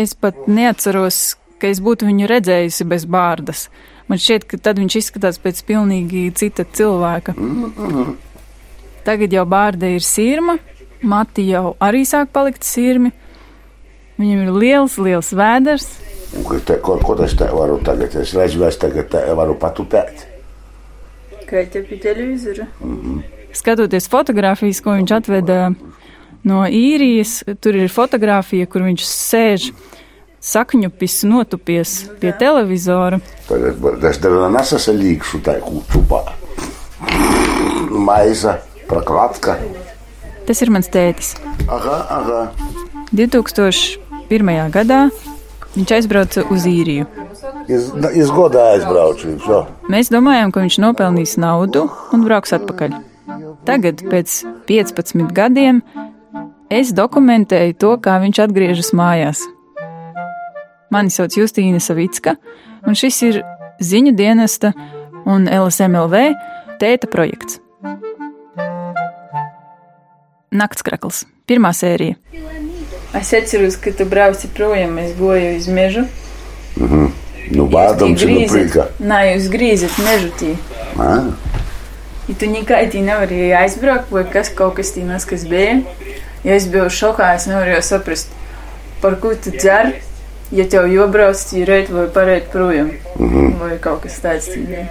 Es pat neatceros, ka es būtu viņu redzējusi bez bārdas. Man šķiet, ka tad viņš izskatās pēc pilnīgi cita cilvēka. Tagad jau bārda ir sirma, mati jau arī sāk palikt sirmi. Viņam ir liels, liels vēders. Te, ko, ko es te varu tagad? Es redzu, es tagad varu patupēt. Kā te pie televizora? Mm -hmm. Skatoties fotogrāfijas, ko viņš atveda no īrijas, tur ir fotografija, kur viņš sēž sakņupis notupies pie televizora. Tagad es nesaku līkšu tai kūčupā. Maiza, praklatka. Tas ir mans tētis. Aha, aha. 2001. gadā viņš aizbrauca uz īriju. Iz, iz godā aizbraucu viņš, jo. Mēs domājām, ka viņš nopelnīs naudu un brauks atpakaļ. Tagad, pēc 15 gadiem, es dokumentēju to, kā viņš atgriežas mājās. Mani sauc Justīna Savicka, un šis ir ziņu dienesta un LSMLV tēta projekts. Naktskrakls, pirmā sērija. Es atceros, ka tu brauci projām, es goju uz mežu. Mm -hmm. Nu, bādams ir prīka. Nē, jūs grīzat mežutī. Ah. Ja tu nekādī nevarēji aizbraukt, vai kas kaut kas tīnas, kas bija. Ja es biju šokā, es nevarēju saprast, par ko tu dzer, ja tev jobrauc tīrēt vai parēt projām. Mm -hmm. Vai kaut kas tāds tīrēt.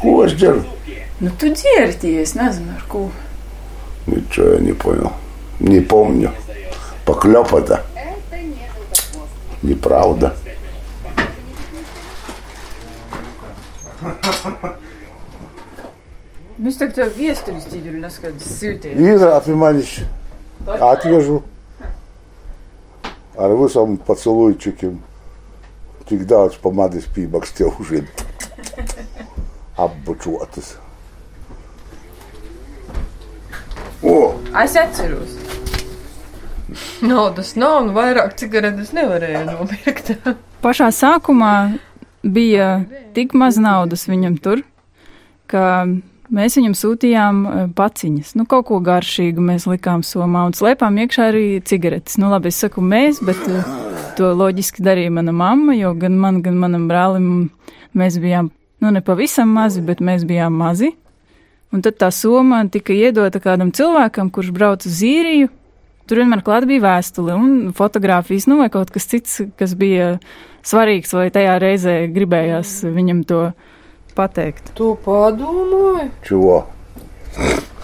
Ko es dzeru? Nu, tu dzerti, es nezinu, ar ko. Ничего я не понял. Не помню. Поклепата. Неправда. Mēs tagad viesturi stīdīri neskatās sūtīt. Ir apimaniši. Atvežu. Ar visam pacilujčikiem. Tik daudz pamadas pībaks tev už ir apbučotas. O! Es atceros. Naudas nav, un vairāk cigaretes nevarēja nopirkt. Pašā sākumā bija tik maz naudas viņam tur, ka mēs viņam sūtījām eh, paciņas. Nu, kaut ko garšīgu mēs likām somā un slēpām iekšā arī cigaretes. Nu, labi, es saku mēs, bet eh, to loģiski darīja mana mamma, jo gan man, gan manam brālim mēs bijām, nu, ne pavisam mazi, bet mēs bijām mazi. Un tad tā soma tika iedota kādam cilvēkam, kurš brauc uz īriju. Tur vienmēr klāt bija vēstule un fotografijas, nu, vai kaut kas cits, kas bija svarīgs, vai tajā reizē gribējās viņam to pateikt. Tu padomāji? Čuvo.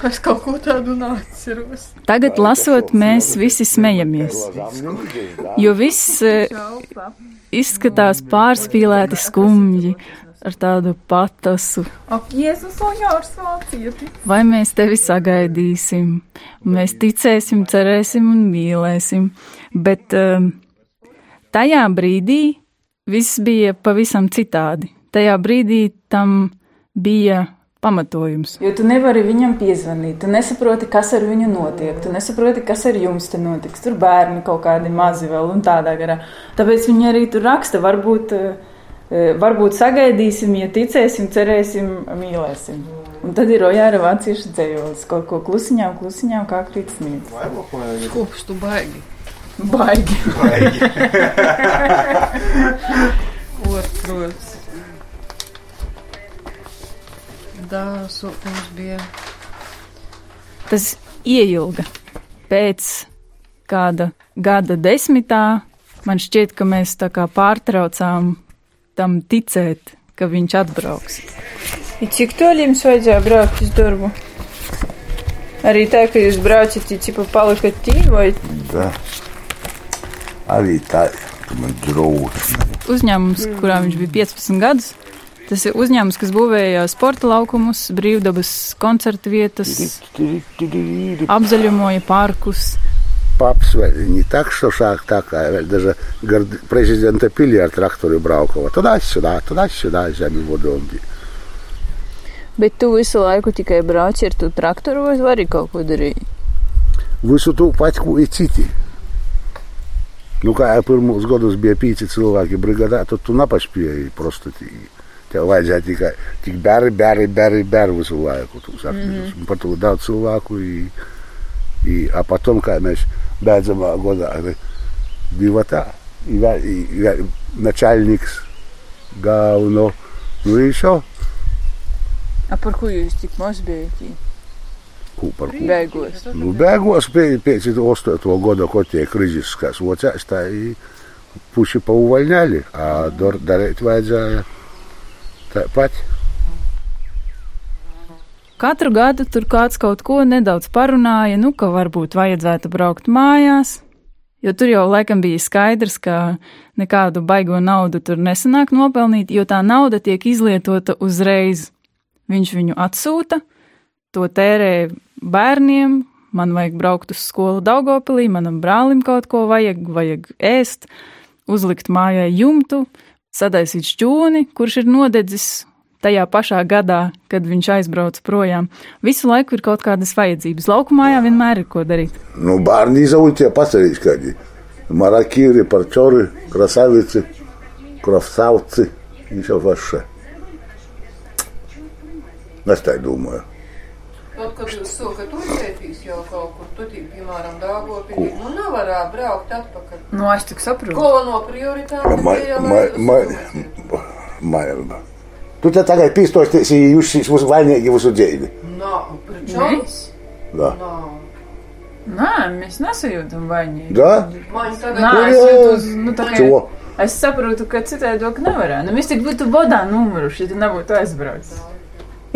Es kaut ko tādu nāceros. Tagad, lasot, mēs visi smejamies, jo viss eh, izskatās pārspīlēti skumji, ar tādu patasu. Ak, Jēzus! Vai mēs tevi sagaidīsim, mēs ticēsim, cerēsim un mīlēsim, bet um, tajā brīdī viss bija pavisam citādi. Tajā brīdī tam bija pamatojums. Jo tu nevari viņam piezvanīt, tu nesaproti, kas ar viņu notiek, tu nesaproti, kas ar jums te notiks. Tur bērni kaut kādi mazi vēl un tādā garā. Tāpēc viņi arī tur raksta, varbūt uh, varbūt sagaidīsim, ja ticēsim, cerēsim, mīlēsim. Un tad ir Ojāra vāciešu dzējos, kaut ko klusiņām, klusiņām, kā krīt sniegs. Kopš tu baigi. Baigi. Baigi. Otrs. Dāsu mums bija. Tas ieilga. Pēc kāda gada desmitā man šķiet, ka mēs tā kā pārtraucām tam ticēt, ka viņš atbrauks. I cik tālu jums vajadzēja braukt uz darbu? Arī tā, ka jūs braucat, ja cipa palikat tīri vai? Da. Arī tā, ka man draugs. Uzņēmums, kurā viņš bija 15 gadus, tas ir uzņēmums, kas būvēja sporta laukumus, brīvdabas koncertu vietas, apzaļumoja parkus. Папс не так, что шаг такая, даже президента пили ar traktoru braukova. Tуда-сюда, tуда-сюда, zemi vodoldi. Bet tu visu laiku tikai brauci ar to traktoru vai vari kaut ko darīt? Visu to paķu ir citi. Nu, kā jau pirmos gadus bija pīci cilvēki brigadā, tad tu nepaspēji prostitīgi. Tev vajadzēja tikai tik bēri, bēri, bēri, bēri visu laiku. Tu saki, mm -hmm. Par to daudz cilvēku. I, I, a potom, kā mēs beidzamā godā bija tā, i, i, i, načalniks galveno, nu i šo. A par ko jūs tik maz bijat? Ko par ko? Beigās. Nu, beigās pēc, pēc 8. gada, ko tie kriziskās vocēs, tā i puši pauvaļņāļi, a dar, darīt vajadzēja tāpat. Katru gadu tur kāds kaut ko nedaudz parunāja, nu, ka varbūt vajadzētu braukt mājās, jo tur jau laikam bija skaidrs, ka nekādu baigo naudu tur nesanāk nopelnīt, jo tā nauda tiek izlietota uzreiz. Viņš viņu atsūta, to tērē bērniem, man vajag braukt uz skolu Daugopilī, manam brālim kaut ko vajag, vajag ēst, uzlikt mājai jumtu, sadaisīt šķūni, kurš ir nodedzis tajā pašā gadā, kad viņš aizbrauca projām. Visu laiku ir kaut kādas vajadzības. Laukumā vienmēr ir ko darīt. Nu, bērni izauga pasarīs kādi. Marakīri, parčori, krasavici, krafsauci, viņš jau vaša. Es tā domāju. Kaut kad jūs sokat uzsētīs jau kaut kur, tu tik, piemēram, Dāngopilī, nu nevarā braukt atpakaļ. Nu, es tik saprotu. Ma, ma, tu te tagad pīstosties, ja jūs būs vainīgi jūsu dzīvi. Nā, pričom? Da. Nā. Nē, mēs nesajūtam vainīgi. Da? Man tagad Kur es jūtos, nu, tā kā. Čo? Es saprotu, ka citādi to nevarētu. Nu, mēs tik būtu bodā numuruši, ja tu nebūtu aizbraucis.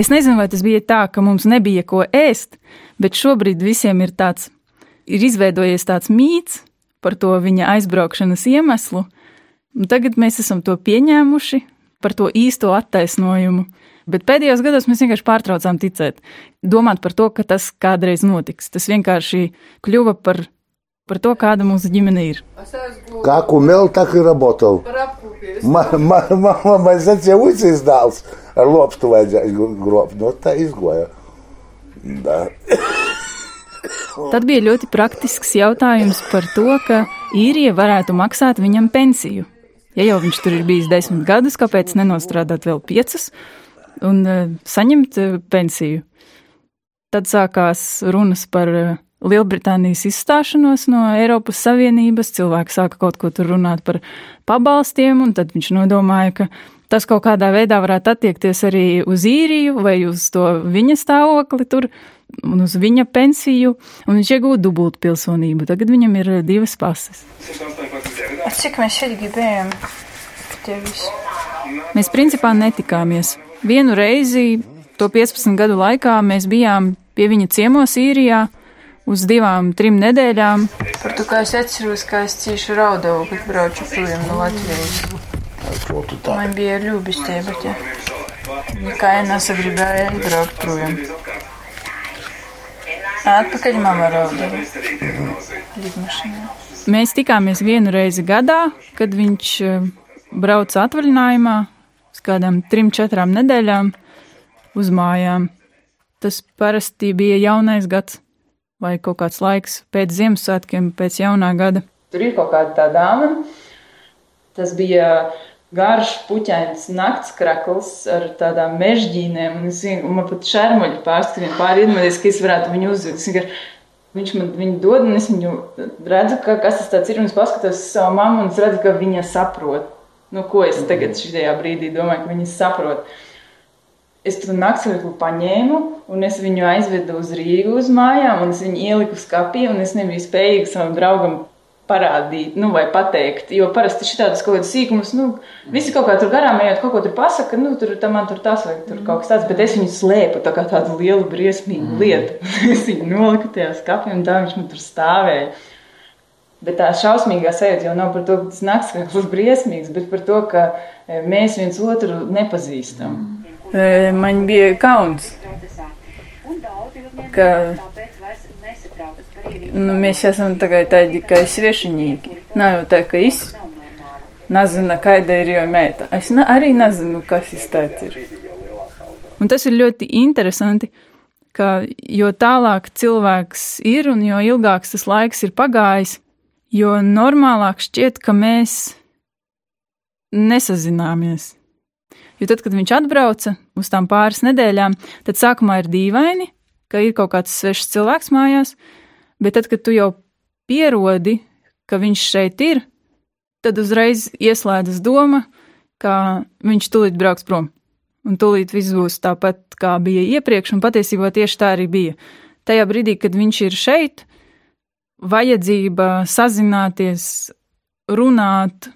Es nezinu, vai tas bija tā, ka mums nebija ko ēst, bet šobrīd visiem ir tāds, ir izveidojies tāds mīts par to viņa aizbraukšanas iemeslu. Un tagad mēs esam to pieņēmuši par to īsto attaisnojumu. Bet pēdējos gados mēs vienkārši pārtraucām ticēt, domāt par to, ka tas kādreiz notiks. Tas vienkārši kļuva par, par to, kāda mūsu ģimene ir. Es aizgūstu Как умел, так и работал. par apkūpību. Mama man sacīja, ucis dāls ar lopstu vajadzēja grobt. No tā izgoja. Da. Tad bija ļoti praktisks jautājums par to, ka īrija varētu maksāt viņam pensiju. Ja jau viņš tur ir bijis desmit gadus, kāpēc nenostrādāt vēl piecas un uh, saņemt uh, pensiju? Tad sākās runas par uh, Lielbritānijas izstāšanos no Eiropas Savienības. Cilvēki sāka kaut ko tur runāt par pabalstiem, un tad viņš nodomāja, ka tas kaut kādā veidā varētu attiekties arī uz īriju vai uz to viņa stāvokli tur un uz viņa pensiju, un viņš iegūta dubultu pilsonību. Tagad viņam ir divas pases. Cik mēs šeit gribējām? Mēs principā netikāmies. Vienu reizi, to 15 gadu laikā, mēs bijām pie viņa ciemos īrijā uz divām, trim nedēļām. Par to, kā es atceros, kā es cieši raudāju, kad braucu projām no Latvijas. Man bija ļubistie, bet ja. Nekā ja nesagribēja braukt projām. Atpakaļ mamma raudāja. Lidmašīnā. Mēs tikāmies vienu reizi gadā, kad viņš eh, brauca atvaļinājumā uz kādām trim, četrām nedēļām uz mājām. Tas parasti bija jaunais gads vai kaut kāds laiks pēc Ziemassvētkiem, pēc jaunā gada. Tur ir kaut kāda tā dāma. Tas bija garš, puķains nakts krakls ar tādām mežģīnēm. Un es un man pat šermuļi pārskrien pāri iedomāties, ka es varētu viņu uzvilkt. Viņš man viņu dod, un es viņu redzu, ka, kas tas ir. Es paskatos uz savu mammu, un es redzu, ka viņa saprot. Nu, ko es tagad šajā brīdī domāju, ka viņa saprot. Es to naktsvērklu paņēmu, un es viņu aizvedu uz Rīgu uz mājām, un es viņu ieliku skapī, un es nebiju spējīga savam draugam parādīt, nu, vai pateikt. Jo parasti šitādus kaut kādus sīkumus, nu, visi kaut kā tur garām ejot, kaut ko tur pasaka, nu, tur tam man tur tas vai tur kaut kas tāds, bet es viņu slēpu tā kā tādu lielu briesmīgu lietu. es viņu noliku tajā skapī, un tā viņš man tur stāvēja. Bet tā šausmīgā sajūta jau nav par to, ka tas naktsvērklis ir briesmīgs, bet par to, ka e, mēs viens otru nepazīstam. E, Man bija kauns, ka nu, mēs esam tagad tādi kā svešinīgi. Nav jau tā, ka es nezinu, kāda ir jau meita. Es arī nezinu, kas tas tāds ir. Un tas ir ļoti interesanti, ka jo tālāk cilvēks ir un jo ilgāks tas laiks ir pagājis, jo normālāk šķiet, ka mēs nesazināmies. Jo tad, kad viņš atbrauca uz tām pāris nedēļām, tad sākumā ir dīvaini, ka ir kaut kāds svešs cilvēks mājās, Bet tad, kad tu jau pierodi, ka viņš šeit ir, tad uzreiz ieslēdzas doma, ka viņš tūlīt brauks prom. Un tūlīt viss būs tāpat, kā bija iepriekš, un patiesībā tieši tā arī bija. Tajā brīdī, kad viņš ir šeit, vajadzība sazināties, runāt,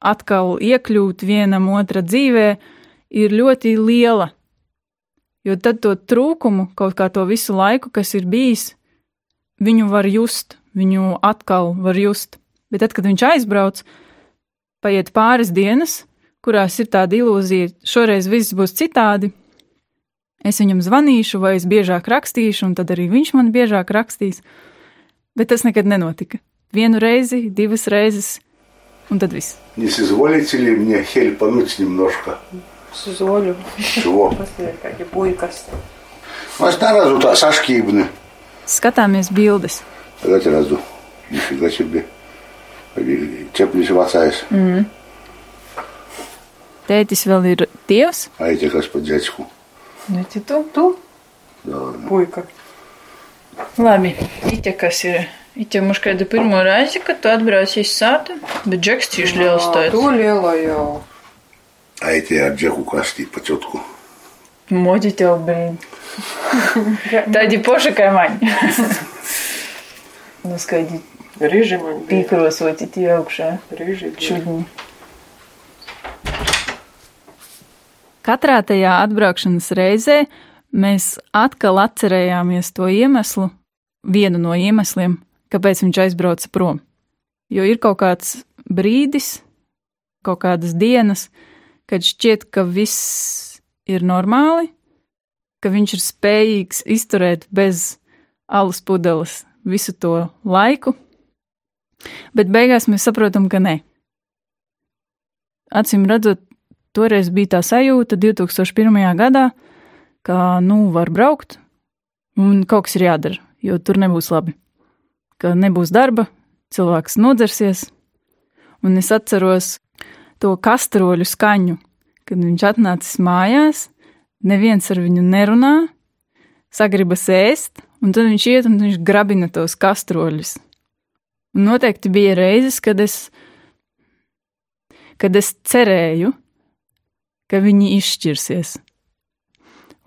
atkal iekļūt vienam otra dzīvē, ir ļoti liela. Jo tad to trūkumu, kaut kā to visu laiku, kas ir bijis, viņu var just, viņu atkal var just. Bet tad, kad viņš aizbrauc, paiet pāris dienas, kurās ir tāda ilūzija, šoreiz viss būs citādi. Es viņam zvanīšu, vai es biežāk rakstīšu, un tad arī viņš man biežāk rakstīs. Bet tas nekad nenotika. Vienu reizi, divas reizes, Un tad viss. Не соизволите ли мне хельпануть немножко? Соизволю. Чего? Mēs neredzu tā sašķībni. Skatāmies bildes. Tagad redzu. Nifīga čebie. Čeplis vecais. Mm. Tētis vēl ir tievs? Aite, kas pa dzēčku. Nu, tu, tu? Jā. Puika. Labi, Ite, kas ir Iķa mums kādu pirmo reizi, kad tu atbrauc iz sātu, bet džeks tieši liels To tāds. lielo jau. А эти ar džeku kasti pa ciotku. Moģi tev brīn. Tādi poši kā man. nu, skaidri, Rīži man bija. pīkrosoti tie augšā. Rīži bija. Čudni. Katrā tajā atbraukšanas reizē mēs atkal atcerējāmies to iemeslu, vienu no iemesliem, kāpēc viņš aizbrauca prom. Jo ir kaut kāds brīdis, kaut kādas dienas, kad šķiet, ka viss ir normāli, ka viņš ir spējīgs izturēt bez alus pudeles visu to laiku, bet beigās mēs saprotam, ka nē. Acīm redzot, toreiz bija tā sajūta 2001. gadā, ka, nu, var braukt, un kaut kas ir jādara, jo tur nebūs labi. Ka nebūs darba, cilvēks nodzersies, un es atceros to kastroļu skaņu, kad viņš atnācis mājās, neviens ar viņu nerunā, sagribas ēst, un tad viņš iet un viņš grabina tos kastroļus. Un noteikti bija reizes, kad es, kad es cerēju, ka viņi izšķirsies.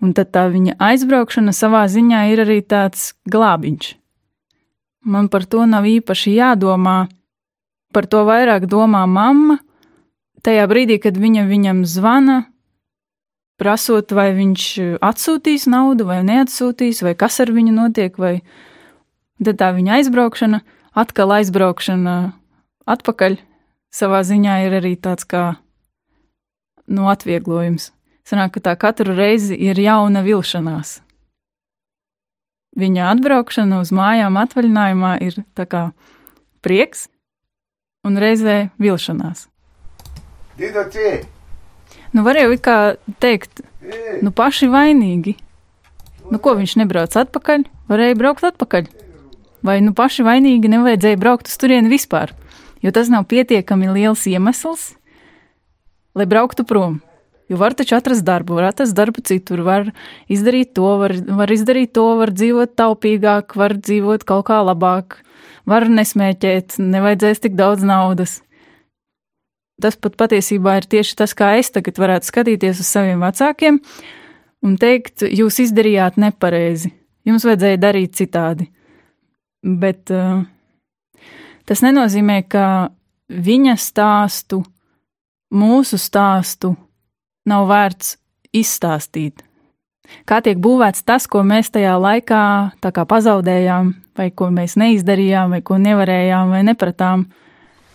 Un tad tā viņa aizbraukšana savā ziņā ir arī tāds glābiņš. Man par to nav īpaši jādomā, par to vairāk domā mamma. Tajā brīdī, kad viņa viņam zvana, prasot, vai viņš atsūtīs naudu, vai neatsūtīs, vai kas ar viņu notiek, vai tad tā viņa aizbraukšana, atkal aizbraukšana atpakaļ savā ziņā ir arī tāds kā no atvieglojums. Sanāk, ka tā katru reizi ir jauna vilšanās. Viņa atbraukšana uz mājām atvaļinājumā ir kā prieks un reizē vilšanās. Nu, var jau it kā teikt, nu paši vainīgi. Nu, ko viņš nebrauc atpakaļ, varēja braukt atpakaļ. Vai nu paši vainīgi nevajadzēja braukt uz turieni vispār, jo tas nav pietiekami liels iemesls, lai brauktu prom. Jo var taču atrast darbu, var atrast darbu citur, var izdarīt to, var, var izdarīt to, var dzīvot taupīgāk, var dzīvot kaut kā labāk, var nesmēķēt, nevajadzēs tik daudz naudas. Tas pat patiesībā ir tieši tas, kā es tagad varētu skatīties uz saviem vecākiem un teikt, jūs izdarījāt nepareizi, jums vajadzēja darīt citādi. Bet uh, tas nenozīmē, ka viņa stāstu, mūsu stāstu nav vērts izstāstīt. Kā tiek būvēts tas, ko mēs tajā laikā pazaudējām, vai ko mēs neizdarījām, vai ko nevarējām, vai nepratām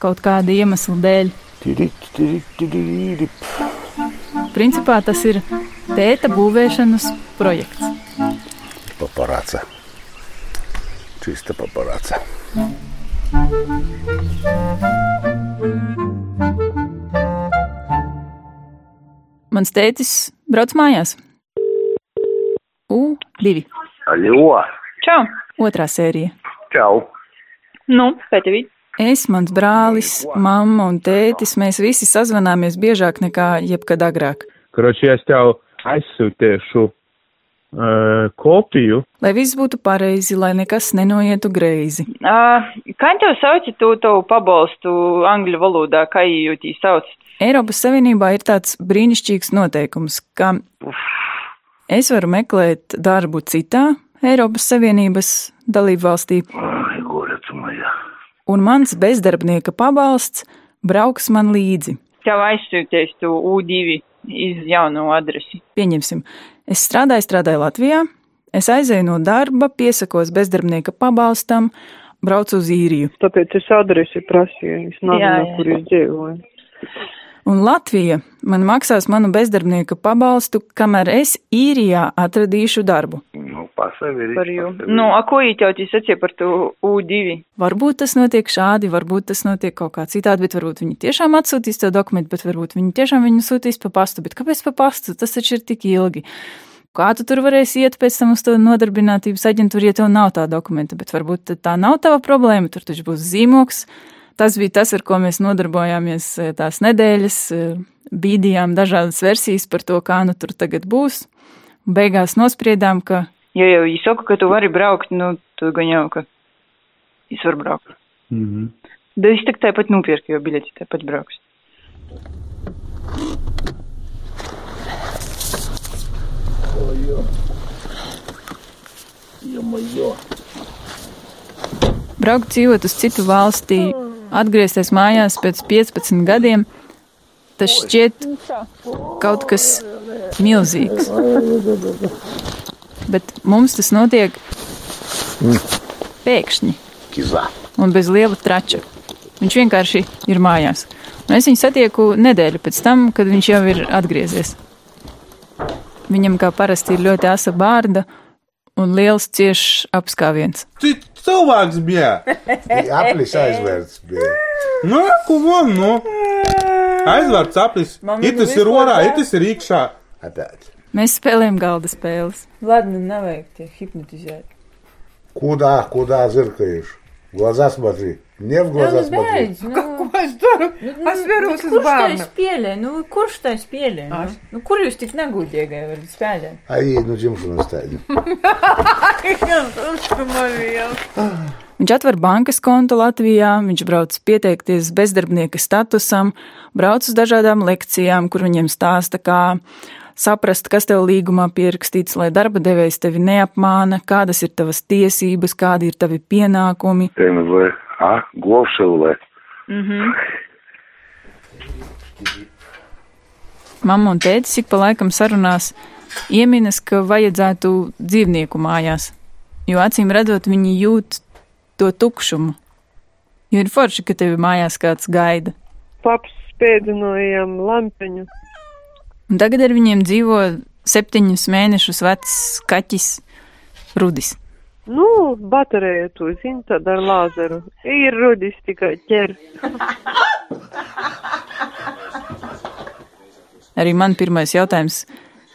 kaut kāda iemesla dēļ. Tirit, tirit, tirit. Principā tas ir tēta būvēšanas projekts. Paparāca. Čista paparāca. Mans tētis brauc mājās. U, divi. Aļo. Čau. Otrā sērija. Čau. Nu, pētevī. Es, mans brālis, mamma un tētis, mēs visi sazvanāmies biežāk nekā jebkad agrāk. Kroči, es tev aizsūtīšu Uh, kopiju. Lai viss būtu pareizi, lai nekas nenoietu greizi. Uh, kā tev sauc, tu to pabalstu angļu valodā, kā jūtī sauc? Eiropas Savienībā ir tāds brīnišķīgs noteikums, ka es varu meklēt darbu citā Eiropas Savienības dalību valstī. Un mans bezdarbnieka pabalsts brauks man līdzi. Tev aizsūties to U2 iz jauno adresi. Pieņemsim, es strādāju, strādāju Latvijā, es aizēju no darba, piesakos bezdarbnieka pabalstam, braucu uz īriju. Tāpēc es adresi prasīju, es nezinu, kur es dzīvoju. Un Latvija man maksās manu bezdarbnieka pabalstu, kamēr es īrijā atradīšu darbu. Nu, pasaveri. Par jū. Nu, a ko tas sacīja par to U2? Varbūt tas notiek šādi, varbūt tas notiek kaut kā citādi, bet varbūt viņi tiešām atsūtīs to dokumentu, bet varbūt viņi tiešām viņu sūtīs pa pastu. Bet kāpēc pa pastu? Tas taču ir tik ilgi. Kā tu tur varēsi iet pēc tam uz to nodarbinātības aģentūru, ja tev nav tā dokumenta, bet varbūt tā nav tava problēma, tur taču būs zīmoks. Tas bija tas, ar ko mēs nodarbojāmies eh, tās nedēļas, eh, bīdījām dažādas versijas par to, kā nu tur tagad būs. Beigās nospriedām, ka Ja jau viņi saka, ka tu vari braukt, nu, tu gan jau, ka es varu braukt. Mm -hmm. Da es tak tāpat nopirku, jo biļeti tāpat brauks. braukt dzīvot uz citu valstī, atgriezties mājās pēc 15 gadiem, tas šķiet kaut kas milzīgs. Bet mums tas notiek pēkšņi un bez liela trača. Viņš vienkārši ir mājās. Un es viņu satieku nedēļu pēc tam, kad viņš jau ir atgriezies. Viņam kā parasti ir ļoti asa bārda un liels ciešs apskāviens. Tu cilvēks bija. Aplis aizvērts bija. Nu, ko man, nu? Aizvērts aplis. Itis ir orā, itis ir iekšā. Опять. Mēs spēlējam galda spēles. Ладно, навек тебя хипнотизēt. Куда, куда зыркаешь? В глаза смотри. Не в глаза смотри. Ko es daru? Es veros uz bērnu. spēlē? Nu, kurš tā spēlē? Nu, nu, kur jūs tik negudīgai varat spēlēt? А ей, ну чем что настать? Viņš atver bankas kontu Latvijā, viņš brauc pieteikties bezdarbnieka statusam, brauc uz dažādām lekcijām, kur viņiem stāsta, kā saprast, kas tev līgumā pierakstīts, lai darba devējs tevi neapmāna, kādas ir tavas tiesības, kādi ir tavi pienākumi. МВ. А? Говшевле. Mamma un tētis ik pa laikam sarunās ieminas, ka vajadzētu dzīvnieku mājās, jo acīm redzot, viņi jūt to tukšumu. Jo ir forši, ka tevi mājās kāds gaida. Paps spēdinojām lampiņu. Un tagad ar viņiem dzīvo septiņus mēnešus vecs kaķis Rudis. Nu, baterija to zina, tad ar lāzeru. Ir Rudis tikai ķer. Arī man pirmais jautājums,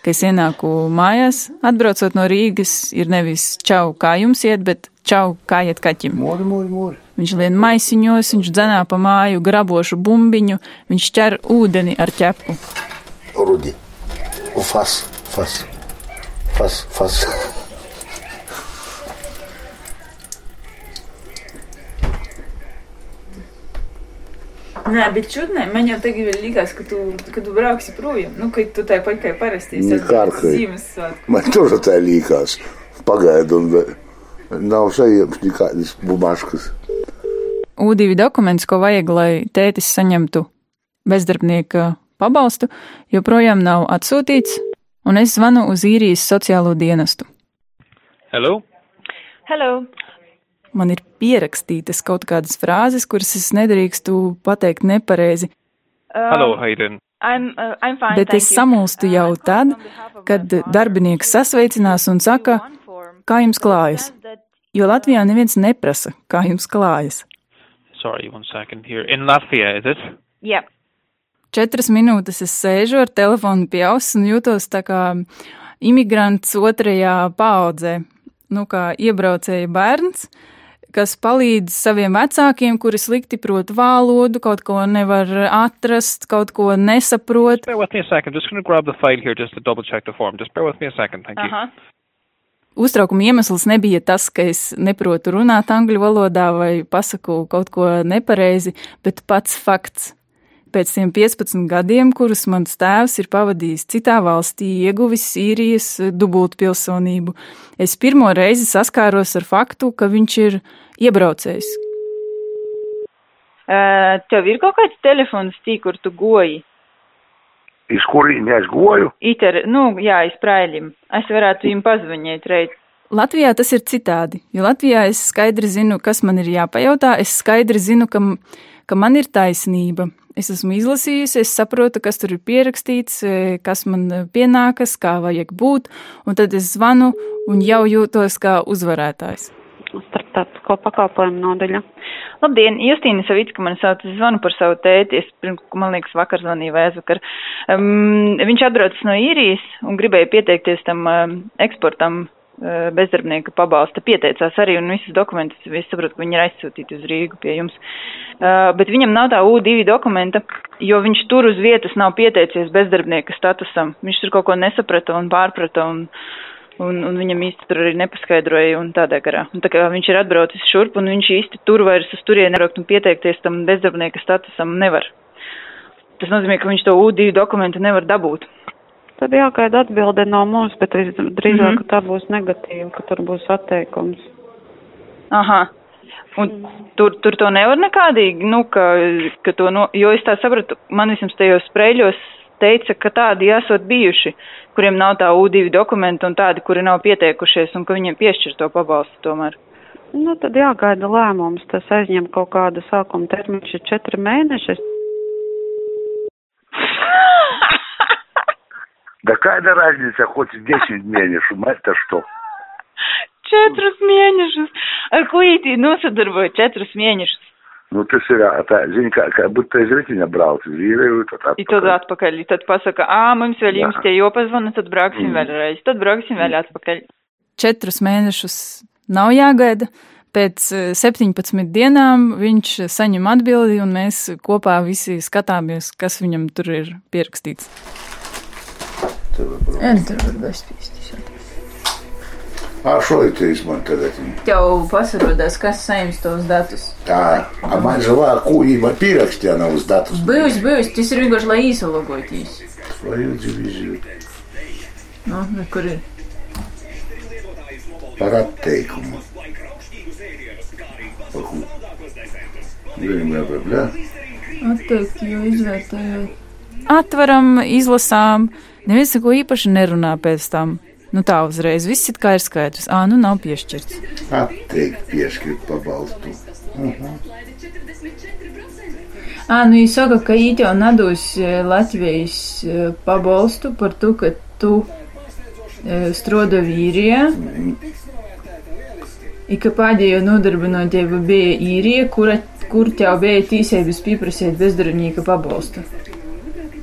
kad es ienāku mājās, atbraucot no Rīgas, ir nevis čau, kā jums iet, bet čau, kā iet kaķim. Mūri, mūri, mūri. Viņš lien maisiņos, viņš dzenā pa māju grabošu bumbiņu, viņš ķer ūdeni ar ķepu rodé. Face, face, face, face. Nē, bet čudnē, man jau tagad likās, ka tu, ka tu brauksi projām. Nu, ka tu tā pat kā parasti esi Ziemassvētku. Man tur tā likās. Pagaidām, nav sajiems nekādas bumaškas. U2 dokuments, ko vajag, lai tētis saņemtu bezdarbnieka pabalstu, joprojām nav atsūtīts, un es zvanu uz īrijas sociālo dienestu. Hello? Hello! Man ir pierakstītas kaut kādas frāzes, kuras es nedrīkstu pateikt nepareizi, Hello, how you doing? I'm, uh, I'm fine, bet es samulstu jau tad, kad darbinieks sasveicinās un saka, kā jums klājas. Jo Latvijā neviens neprasa, kā jums klājas. Sorry, one second here. In Latvia, is it? Yep. Četras minūtes es sēžu ar telefonu pie auss un jūtos tā kā imigrants otrajā paudzē, nu kā iebraucēja bērns, kas palīdz saviem vecākiem, kuri slikti prot valodu, kaut ko nevar atrast, kaut ko nesaprot. Bear with me a second. I'm just going to grab the file here just to double check the form. Just bear with me a second. Thank you. Aha. Uztraukuma iemesls nebija tas, ka es neprotu runāt angļu valodā vai pasaku kaut ko nepareizi, bet pats fakts. Pēc tiem 15 gadiem, kurus mans tēvs ir pavadījis citā valstī, ieguvis Sīrijas dubultpilsonību, es pirmo reizi saskāros ar faktu, ka viņš ir iebraucējs. Tev ir kaut kāds telefons, tī, kur tu goji? Iz kurīņa es goju? Iter, nu, jā, iz Praiļim. Es varētu viņam pazvanīt reiz. Latvijā tas ir citādi, jo Latvijā es skaidri zinu, kas man ir jāpajautā, es skaidri zinu, ka, ka man ir taisnība. Es esmu izlasījusi, es saprotu, kas tur ir pierakstīts, kas man pienākas, kā vajag būt, un tad es zvanu un jau jūtos kā uzvarētājs. Starptautisko pakalpojumu nodaļa. Labdien, Justīna Savicka man sauc, es zvanu par savu tēti, es, man liekas, vakar zvanīju vai aizvakar. Um, viņš atbraucis no īrijas un gribēja pieteikties tam um, eksportam bezdarbnieka pabalsta, pieteicās arī un visus dokumentus, es saprotu, ka viņi ir aizsūtīti uz Rīgu pie jums. Uh, bet viņam nav tā U2 dokumenta, jo viņš tur uz vietas nav pieteicies bezdarbnieka statusam. Viņš tur kaut ko nesaprata un pārprata un un, un viņam īsti tur arī nepaskaidroja un tādā garā. Un tā kā viņš ir atbraucis šurp un viņš īsti tur vairs uz turieni nebraukt un pieteikties tam bezdarbnieka statusam nevar. Tas nozīmē, ka viņš to U2 dokumentu nevar dabūt. Tad jāgaida atbilde no mums, bet drīzāk, mm -hmm. ka tā būs negatīva, ka tur būs atteikums. Aha. Un tur, tur to nevar nekādīgi, nu, ka, ka to, no, jo es tā sapratu, man vismaz tajos sprēļos teica, ka tādi esot bijuši, kuriem nav tā U2 dokumenta un tādi, kuri nav pieteikušies un ka viņiem piešķir to pabalstu tomēr. Nu, tad jāgaida lēmums. Tas aizņem kaut kādu sākuma termiņš ir četri mēneši. Да какая разница, хоть 10 месяцев, это что? Četrus mēnešus. Ar klītī nosadarboju četrus mēnešus. Nu, tas ir tā, zini, kā, kā būtu aiz ritiņa brauc uz īriju, tad atpakaļ. I tad atpakaļ, I tad pasaka, ā, mums vēl jums tie jopazvana, tad brauksim mm. vēlreiz, tad brauksim vēl atpakaļ. Četrus mēnešus nav jāgaida. Pēc 17 dienām viņš saņem atbildi, un mēs kopā visi skatāmies, kas viņam tur ir pierakstīts. Tur var bezpīstīt. А що це izmantot? Tev pasarodās, kas saņems tos datus. Tā, a man žēlā, ko īma pierakstīja nav uz datus. Bijis, bijis, tas ir vienkārši, lai īsalogoties. Vai jūs dzīvīzi? Nu, kur ir? Par atteikumu. Paku. Viņam jāpabļā. Atteikt, jo izvērtējot. Atveram, izlasām. Neviens neko īpaši nerunā pēc tam. Nu tā uzreiz viss ir kā ir skaidrs. Ā, nu nav piešķirts. Atteikt piešķirt pabalstu. Uh -huh. Ā, nu viņi saka, ka īt jau nadūs Latvijas pabalstu par to, ka tu stroda vīrijā. Mm. I ka pēdējo nodarbinotība bija īrija, kura, kur tev bija tīsības pieprasīt bezdarbnieka pabalstu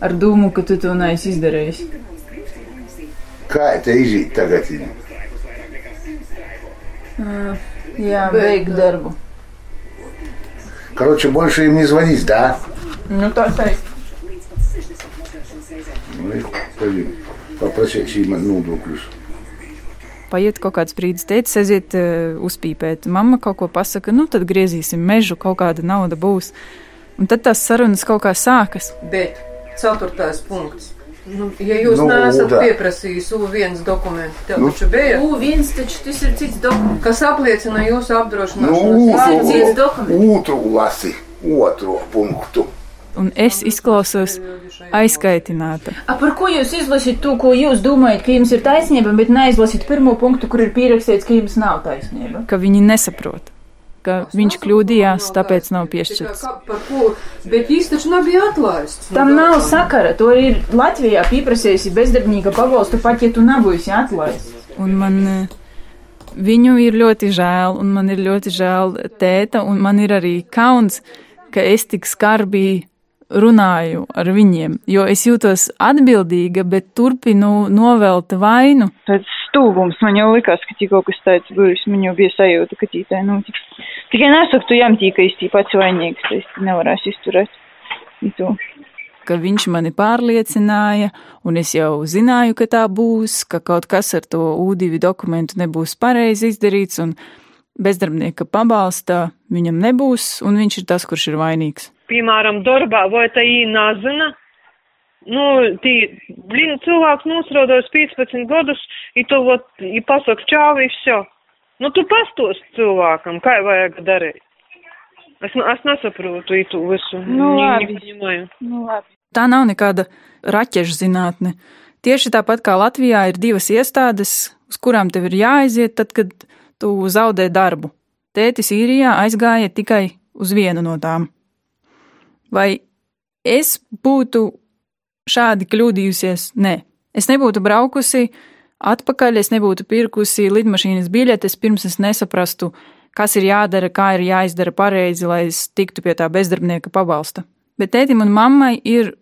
Ar dūmu, ka tu to neesi izdarījis. Kā te iziet tagad? Uh, jā, beigt darbu. Короче, больше им не звонить, да? Nu, tā teikt. Nu, pagaidi, paprasīšu man nodokļus. Paiet kaut kāds brīdis, teicis, aiziet uh, uzpīpēt. Mamma kaut ko pasaka, nu tad griezīsim mežu, kaut kāda nauda būs. Un tad tās sarunas kaut kā sākas. Bet ceturtais punkts. Nu, ja jūs nu, neesat pieprasījis U1 dokumentu, tev nu, taču bija. U1 taču tas ir cits dokuments. Kas apliecina jūsu apdrošināšanu? Nu, tas ir cits dokuments. Otru lasi, otro punktu. Un es izklausos aizkaitināta. A, par ko jūs izlasīt to, ko jūs domājat, ka jums ir taisnība, bet neizlasīt pirmo punktu, kur ir pierakstīts, ka jums nav taisnība? Ka viņi nesaprot ka viņš kļūdījās, tāpēc nav piešķirts. Bet īsti taču nebija atlaists. Tam nav sakara. To ir Latvijā pieprasījusi bezdarbnieka pabalstu, pat ja tu nebūsi atlaists. Un man viņu ir ļoti žēl, un man ir ļoti žēl tēta, un man ir arī kauns, ka es tik skarbi runāju ar viņiem, jo es jūtos atbildīga, bet turpinu novelt vainu. Tāds stūgums man jau likās, ka tikko kas tāds bijis, man jau bija sajūta, ka tītā notiks. Tikai nesaku, tu jām tīka īsti pats vainīgs, es nevarēšu izturēt. To. ka viņš mani pārliecināja, un es jau zināju, ka tā būs, ka kaut kas ar to U2 dokumentu nebūs pareizi izdarīts, un bezdarbnieka pabalsta viņam nebūs, un viņš ir tas, kurš ir vainīgs. Piemēram, darbā vai tā īnazina. Nu, tī, blin, cilvēks nosrodos 15 gadus, i to, vot, i pasaka čau, i все. Nu, tu pastos cilvēkam, kā vajag darīt. Es, nu- es nesaprotu itu visu. Nu, Ni- labi. nepaņemaju. Nu, labi. Tā nav nekāda raķešu zinātne. Tieši tāpat kā Latvijā ir divas iestādes, uz kurām tev ir jāaiziet, tad, kad tu zaudē darbu. Tētis īrijā aizgāja tikai uz vienu no tām. Vai es būtu šādi kļūdījusies? Nē, es nebūtu braukusi atpakaļ, es nebūtu pirkusi lidmašīnas biļetes, pirms es nesaprastu, kas ir jādara, kā ir jāizdara pareizi, lai es tiktu pie tā bezdarbnieka pabalsta. Bet tētim un mammai ir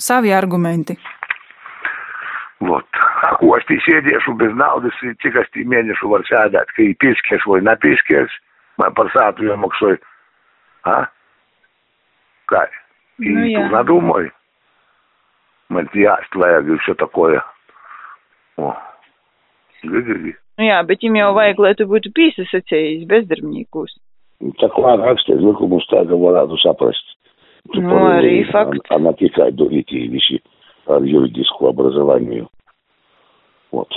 savi argumenti. Вот. А ko es tī sēdiešu bez naudas, i cik es tī mēnešu varu sēdēt, ka ir pieskies vai nepieskies, man par sātu jāmaksāju. А? Kā? И Ну, я. tu надумай. Man jāst vajag и все такое. О. Ги-ги-ги. Nu jā, bet viņam jau vajag, lai tu būtu piesaistījis bezdarbniekus. Tā kā rakstīt likumus, tā ka varētu saprast. Tu Nu, parunāji, arī fakts. А на tikai durītī visi ar juridisku образованию. Вот.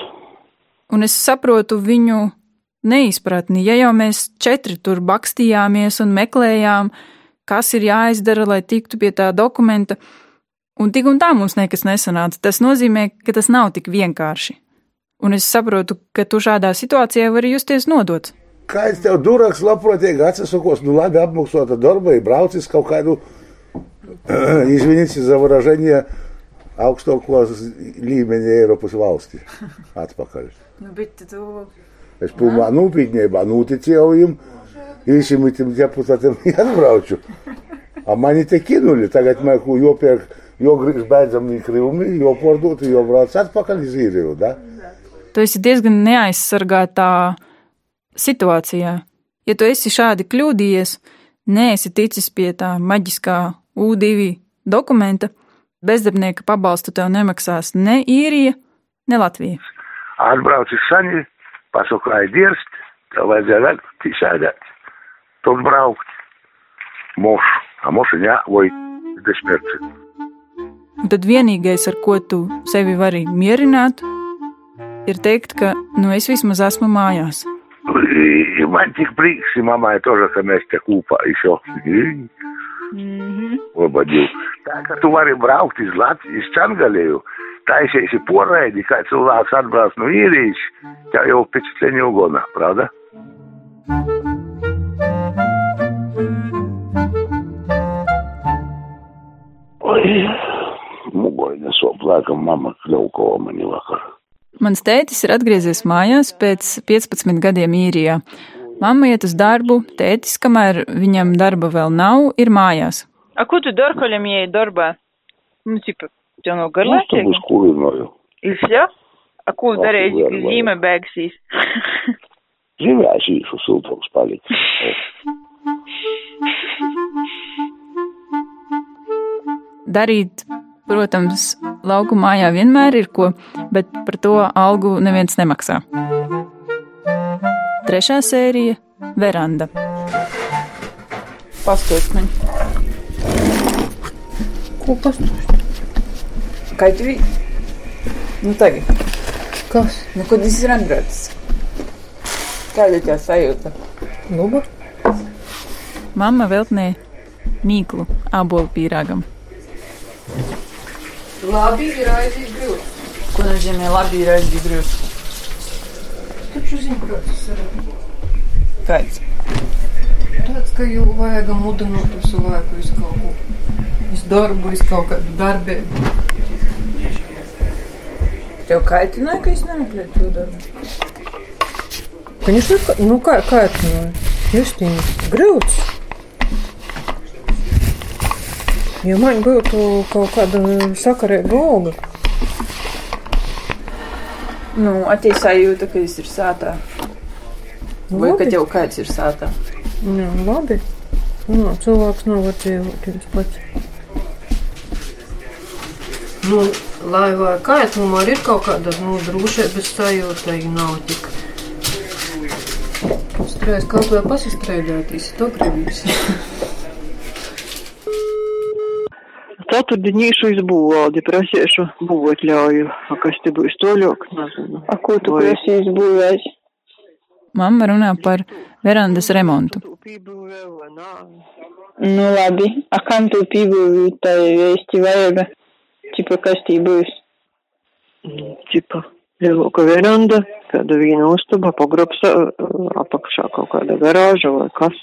Un es saprotu viņu neizpratni. Ja jau mēs četri tur bakstījāmies un meklējām, kas ir jāizdara, lai tiktu pie tā dokumenta, un tik un tā mums nekas nesanāca, tas nozīmē, ka tas nav tik vienkārši. Un es saprotu, ka tu šādā situācijā vari justies nodots. Kā es tev duraks, labprātīgi atsakos, nu labi apmaksāta darba, ir braucis kaut kādu, извините за выражение, augstākos līmeņa Eiropas valsti atpakaļ. Nu, bet tu. Es pilnā nopietnībā noticēju viņam, visiem tiem deputātiem atbraucu. A mani te kinuli, tagad man ko jopērk, jo beidzami krivumi, jo pārdot, jo brauc atpakaļ iz īriju, da? Tu esi diezgan neaizsargātā situācijā. Ja tu esi šādi kļūdījies, neesi ticis pie tā maģiskā U2 dokumenta, bezdarbnieka pabalstu tev nemaksās ne īrija, ne Latvija. Atbraucis saņi, pasakāja dirst, tev vajadzēja vēl sēdēt. Tur braukt. Mošu, a mošu jā, vai desmirci Un tad vienīgais, ar ko tu sevi vari mierināt, ir teikt, ka nu es vismaz esmu mājās. И man tik prieks, и мамai тоже, ka mēs te kūpā еще. Labadīju. Tā kā tu vari braukt iz Latvijas Čangalēju, taisiesi poraidi, kā cilvēks atbrauc no īrijas, tev jau pēc ceņu ugona, pravda? Oi, mugoja nesop, laikam mama kļaukova mani vakar. Mans tētis ir atgriezies mājās pēc 15 gadiem īrijā. Mamma iet uz darbu, tētis, kamēr viņam darba vēl nav, ir mājās. A ko tu dari, kad viņam ieiet darbā? Nu, tipa, tev nav Uz garlaicīgi? kurinoju. Ir все? A ko Nu, darīji, var, kad var. zīme beigsies? Dzīvēs īšu siltums palikt. Darīt, protams, lauku mājā vienmēr ir ko, bet par to algu neviens nemaksā. Trešā sērija - veranda. Paskatās man. Ko pastāst? Kā tu vidi? Nu tagad. Kas? Nu, kad tas ir atbraucis? Kāda ir tā sajūta? Luba? Mamma veltnē mīklu ābolu pīrāgam. Labi, ir aizīt grūti. Ko nozīmē labi ir aizgrūts? Taču zinu, ka tas ir. Kāds? Tāds, ka jau vajag mudināt visu laiku visu kaut ko. Visu darbu, visu kaut kādu darbību. Tev kaitināja, ka es nemeklēju to darbu. Конечно, ka- nu kā, kā tu no Justīna grūts? Ja man būtu kaut kāda sakarīga alga, Nu, attīstās sajūta, ka tas ir sātā. Vai Labi. ka tev kāds ir sātā? jā, labi. Nu, cilvēks nav var dzīvot viens pats. Nu, lai vai kā, tomēr ir kaut kāda nu, drošības sajūta, ja nav tik. Strēs kaut vai pasistrēdētīs, to gribīs. Ceturtdienīšu izbūvaldi prasīšu būvot ļauju. A kas te būs toļok? Nezinu. A ko tu prasīsi būvēt? Mamma runā par verandas remontu. Nu labi, a kam tu pībūvi tai vēsti vajaga? Čipa kas tī būs? Čipa lielāka veranda, kāda viena uztaba, pagrobs apakšā kaut kāda garāža vai kas.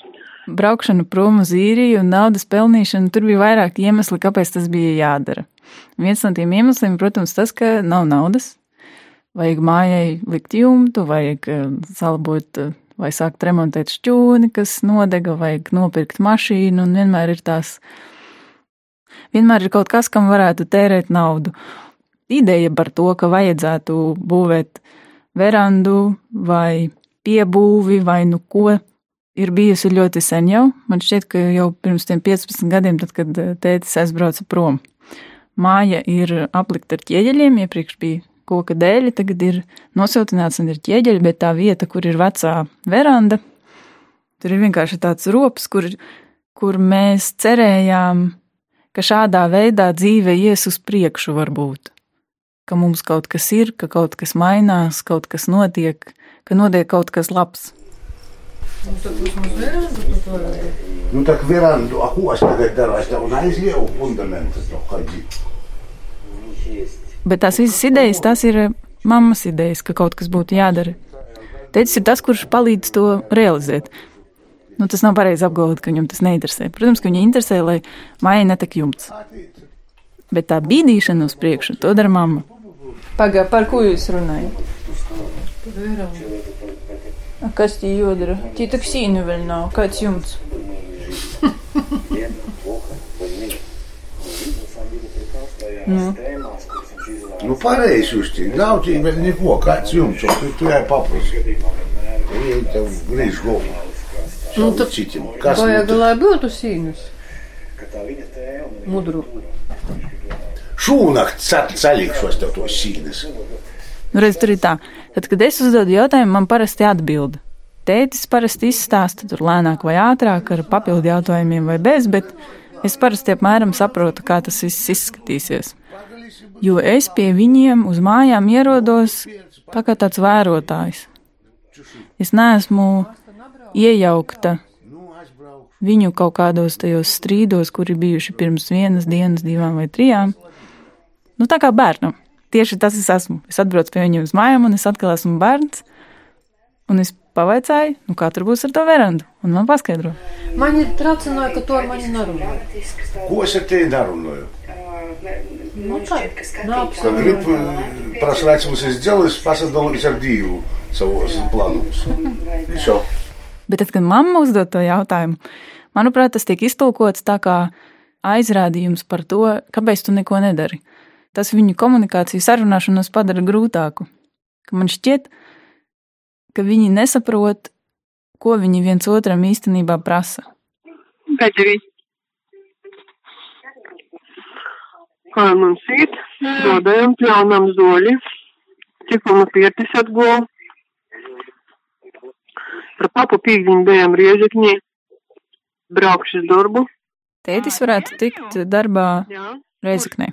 Braukšana prom uz īriju un naudas pelnīšana, tur bija vairāk iemesli, kāpēc tas bija jādara. Viens no tiem iemesliem, protams, tas, ka nav naudas. Vajag mājai likt jumtu, vajag salabot vai sākt remontēt šķūni, kas nodega, vajag nopirkt mašīnu, un vienmēr ir tās, vienmēr ir kaut kas, kam varētu tērēt naudu. Ideja par to, ka vajadzētu būvēt verandu vai piebūvi vai nu ko, ir bijusi ļoti sen jau. Man šķiet, ka jau pirms tiem 15 gadiem, tad, kad tētis aizbrauca prom. Māja ir aplikta ar ķieģeļiem, iepriekš bija koka dēļi, tagad ir nosiltināts un ir ķieģeļi, bet tā vieta, kur ir vecā veranda, tur ir vienkārši tāds rops, kur, kur mēs cerējām, ka šādā veidā dzīve ies uz priekšu varbūt. Ka mums kaut kas ir, ka kaut kas mainās, kaut kas notiek, ka notiek kaut kas labs. Nu tak verandu, a ko es tagad daru? Es tev neizlieku fundamentus to kaģi. Bet tās visas idejas, tās ir mammas idejas, ka kaut kas būtu jādara. Teicis ir tas, kurš palīdz to realizēt. Nu, tas nav pareizi apgalvot, ka viņam tas neinteresē. Protams, ka viņai interesē, lai mājai netek jumts. Bet tā bīdīšana uz priekšu, to dara mamma. Pagā, par ko jūs runājat? A kas tī jodara? Tī tak sīnu vēl nav. Kāds jumts? Nu. Nu, pareizi uztīk. Nav tī vēl neko. Kāds jums, un tu, tu jāi paprasi. Viņi tev grīž galvā. Nu, tad Citim. Kas vajag, nu, lai būtu sīnus. Mudru. šūnakt ceļīšos tev tos sīnes. Nu, redz, tur ir tā. Tad, kad es uzdodu jautājumu, man parasti atbild. Tētis parasti izstāsta tur lēnāk vai ātrāk ar papildu jautājumiem vai bez, bet es parasti apmēram saprotu, kā tas viss izskatīsies. Jo es pie viņiem uz mājām ierodos tā kā tāds vērotājs. Es neesmu iejaukta viņu kaut kādos tajos strīdos, kuri bijuši pirms vienas dienas, divām vai trijām. Nu, tā kā bērnam. Tieši tas es esmu. Es atbraucu pie viņiem uz mājām, un es atkal esmu bērns. Un es pavaicāju, nu, kā tur būs ar to verandu. Un man paskaidro. Man ir tracināja, ka to ar mani nerunāja. Ko es ar tevi nerunāju? Nu, grib prasrāt mums izdzēlis, pasadalīt ar divu savos plānos. Šo. Bet tad, kad mamma uzdod to jautājumu, manuprāt, tas tiek iztulkots tā kā aizrādījums par to, kāpēc tu neko nedari. Tas viņu komunikāciju sarunāšanos padara grūtāku. Ka man šķiet, ka viņi nesaprot, ko viņi viens otram īstenībā prasa. Kaģeri. Kā mums ir? Dodējam pļaunam zoļi. Tikuma piertis atguva. Par papu pīkdiņu bijām riežekņi. Braukšu uz darbu. Tētis varētu tikt darbā Reizeknē.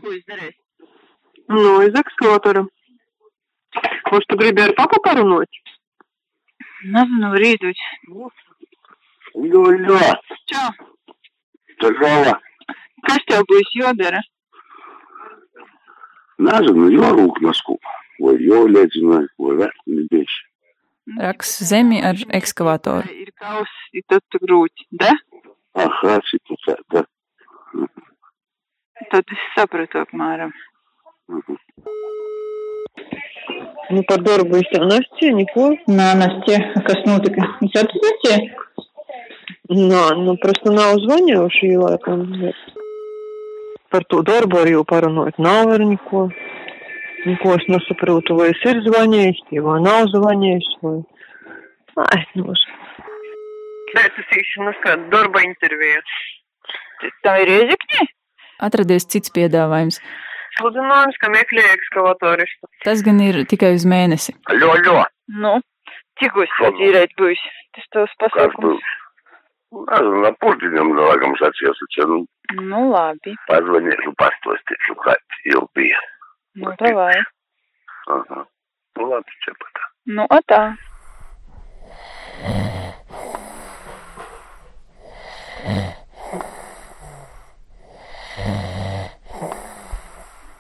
Nu, iz ekskavatoru. Kurš tu gribi ar papu parunot? Nezinu, rītuļ. Jo, jo. Čau. Здорово. Kas tev būs jodara? Nezinu, jorūk nasku. Vai jolēdzināju, vai vēl nebieši. Raks zemi ar ekskavatoru. Ir kaus, ir tad tu grūti. Da? Aha, šitā tā, tā. Tad es sapratu apmēram. Nu, par darbu es tev nestīju neko. Nē, nestie. Kas notika? Viņš atzīstie? Nā, nu, просто nav zvanījuši laikam. Par to darbu arī jau parunāt nav ar neko. Neko es nesaprotu, vai es ir zvanījis, vai nav zvanījis, vai... Ai, nu, Bet es īši nu, kā darba intervija. Tā ir iezikņi? Atradies cits piedāvājums. sludinājums, ka meklēja ekskavatoristu. Tas gan ir tikai uz mēnesi. Ļo, ļo. Nu, cik būs atzīrēt būs tas tavs pasākums? Nezinu, ap pusdienam, laikam, sacījos, ka, nu, Nu, labi. pazvanīšu, pastostīšu, kā jau bija. Nu, davai. Aha. Nu, labi, čepatā. Nu, atā.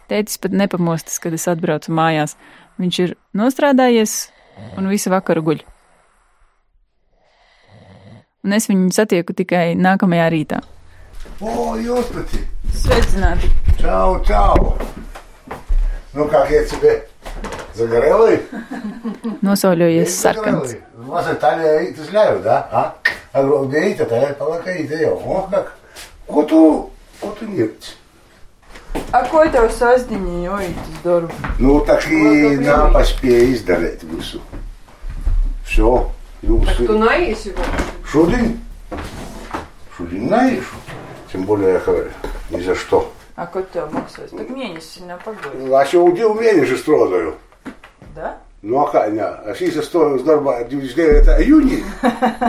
Tētis pat nepamostas, kad es atbraucu mājās. Viņš ir nostrādājies un visu vakaru guļ. Un es viņu satieku tikai nākamajā rītā. O, jūs pati! Sveicināti! Čau, čau! Ну как я тебе? Загорелый? Nosauļojies sarkans. У вас Италия, ты зляю, да? А? А говорит, это полакаит, я. О, как? Коту, коту нет. А ko tev sastāvdaļā jūtas darbā? Nu, tā kā nāpās pie izdarīt visu. Šo jūs. Tu naisi vēl? Šodien? Шудин наишу. Тем более, я говорю, ни за что. А как ты обмаксуешь? Так мне не сильно погоди. А что удел мне же строзаю. Да? Ну а как, не, а если за сто с дарба, это июни,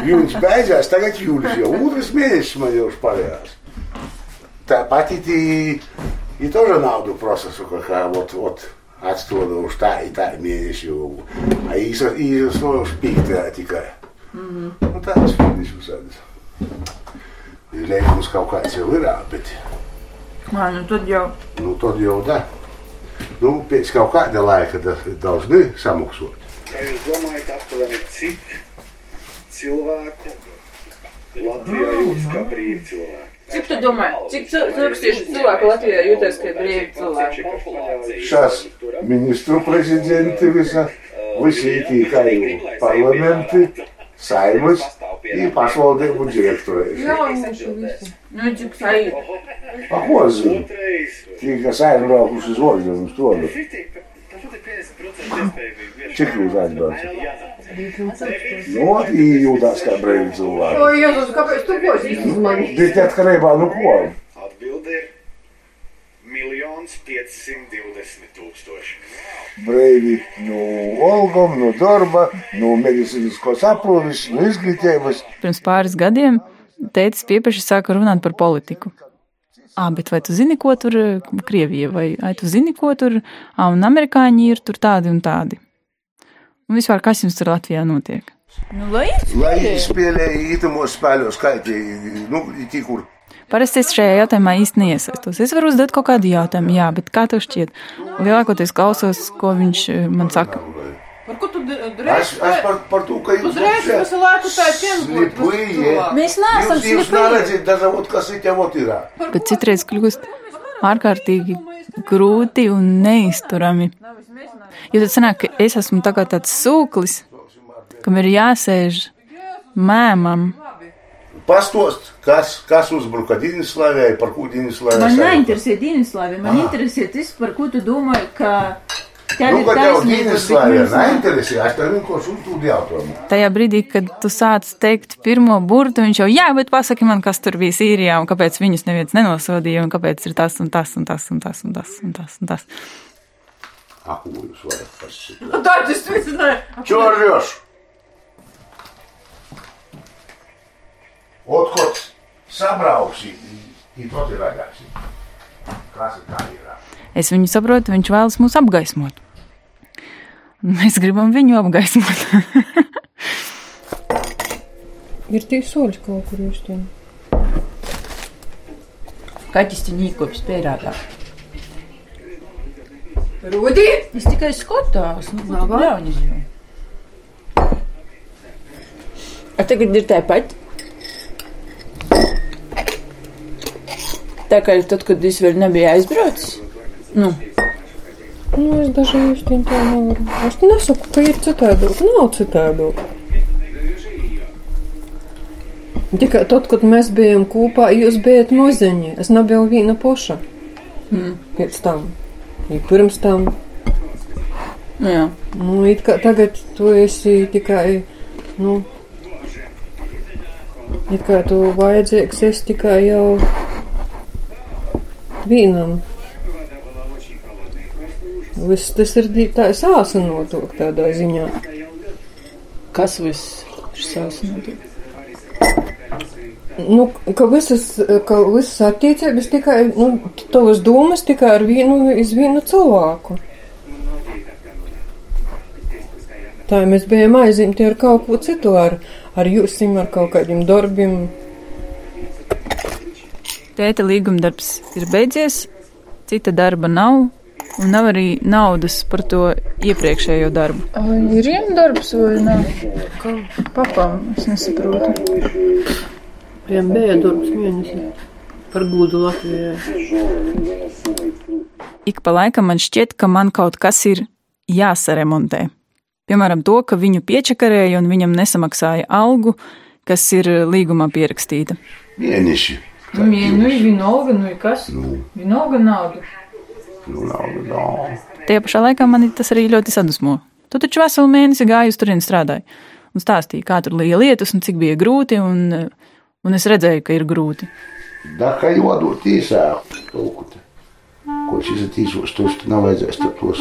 июни тебя айзе, а стагать июль все. Утро сменишь, смотрел, шпалерас. Та пати и тоже на наводу просто, сука, ха, вот, вот, отсюда уж та и та меньше его. А и, и свой шпик ты отекая. Угу. Ну так, спидишь усадишь. Или я ему скавкаться вырабить. А, ну то дело. Ну то дело, да. Ну, петь кавкать до лайка должны саму ксурт. Domāju, ka aptuveni cik cilvēku Latvijā jūs kā brīvi cilvēki? Cik tu domā, cik tūkstoši cilvēku Latvijā jūtas, ka ir brīvi cilvēki? Сейчас министру президенты виза, высвети каю парламенты, саймус и пошел дебу директора. Ну, тик саид. Похоже. Тика саймус, а уж изволил, что ли. Cik jūs atbraucat? Nu, jūtās kā brīvi O, cilvēki. Jēzus, kāpēc tu ko esi man? Bet atkarībā no ko? Atbilde ir miljons 520 tūkstoši. Brīvi no algām, no darba, no medicīniskos aprūpes, no izglītības. Pirms pāris gadiem tētis piepeši sāka runāt par politiku. Ā, bet vai tu zini, ko tur eh, Krievija, vai ai, tu zini, ko tur, ā, un amerikāņi ir tur tādi un tādi. Un vispār, kas jums tur Latvijā notiek? Nu, lai īstamos spēļos, kā tie, nu, tik kur. Parasti es šajā jautājumā īsti neiesaistos. Es varu uzdot kaut kādu jautājumu, jā, bet kā tev šķiet? Lielākoties klausos, ko viņš eh, man saka. Ar ko tu drēbējies? Es, es par, par to, ka jūs drēbējies visu laiku tā pienācīgi. Mēs neesam slipīgi. Jūs neredzat, dažā vot, kas ir ķemot ir. Bet citreiz kļūst ārkārtīgi grūti un neizturami. Jo tad sanāk, ka es esmu tā kā tāds sūklis, kam ir jāsēž mēmam. Pastost, kas, kas uzbruka Dienvidslāvijai, par ko Dienvidslāvijai? Man neinteresē Dienvidslāvija, man interesē tas, par ko tu domāji, ka Nu, ir ka tev mums nav. neinteresē, es tev vienkārši uzdodu jautājumu. Tajā brīdī, kad tu sāc teikt pirmo burtu, viņš jau, jā, bet pasaki man, kas tur bija Sīrijā, un kāpēc viņus neviens nenosodīja, un kāpēc ir tas un tas un tas un tas un tas un tas. Un tas. А ko jūs varat pasakāt? Nu, tā tas viss ne. Čo rjoš? Ot, kot sabrauksi, i to ir ragāsi. Kas ir tā ir? Es viņu saprotu, viņš vēlas mūs apgaismot. Un Mēs gribam viņu apgaismot. Ir tie soļi kaut kur uz to. Kaķis te nīkops pērādā. Rudi? Es tikai skatās, nu, ko tu ļaunis jau. A tagad ir tāpat. Tā kā tad, kad es vēl nebiju aizbraucis. Nu, Nu, es daži īsti tā nevaru. Es nesaku, ka ir citādāk. Nav citādāk. Tikai tad, kad mēs bijām kopā, jūs bijat maziņi. Es nebiju viena poša. Mm. Pēc tam. I pirms tam. jā. Nu, it kā tagad tu esi tikai, nu, it kā tu vajadzīgs esi tikai jau vienam. Viss tas ir tā sāsinotok tādā ziņā. Kas viss ir sāsinotok? Nu, ka visas, ka visas attiecības tikai, nu, tavas domas tikai ar vienu, iz vienu cilvēku. Tā mēs bijām aizimti ar kaut ko citu, ar, ar jūsim, ar kaut kādiem darbiem. Tēta līgumdarbs ir beidzies, cita darba nav, un nav arī naudas par to iepriekšējo darbu. Vai ir iemdarbs vai nav? Kā papām, es nesaprotu. Viņam bija darbs mēnesī par gudu Latvijā. Ik pa laikam man šķiet, ka man kaut kas ir jāsaremontē. Piemēram, to, ka viņu piečakarēja un viņam nesamaksāja algu, kas ir līgumā pierakstīta. Mēneši. Nu, ja, nu, ir vienalga, nu, ir kas? Nu. Vienalga nauda. Nu, nauda nav. Tajā pašā laikā man tas arī ļoti sadusmo. Tu taču veselu mēnesi gāji uz turieni strādāji un stāstīji, kā tur bija lietus un cik bija grūti, un, un es redzēju, ka ir grūti. Ko te. Ko šis ir tīšos, tos tu nav vajadzēs tad tos.